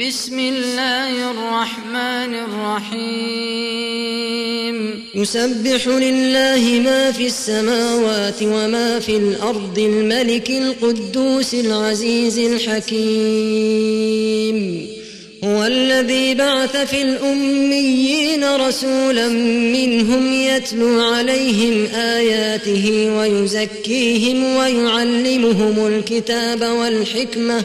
بسم الله الرحمن الرحيم. يسبح لله ما في السماوات وما في الأرض الملك القدوس العزيز الحكيم. هو الذي بعث في الأميين رسولا منهم يتلو عليهم آياته ويزكيهم ويعلمهم الكتاب والحكمة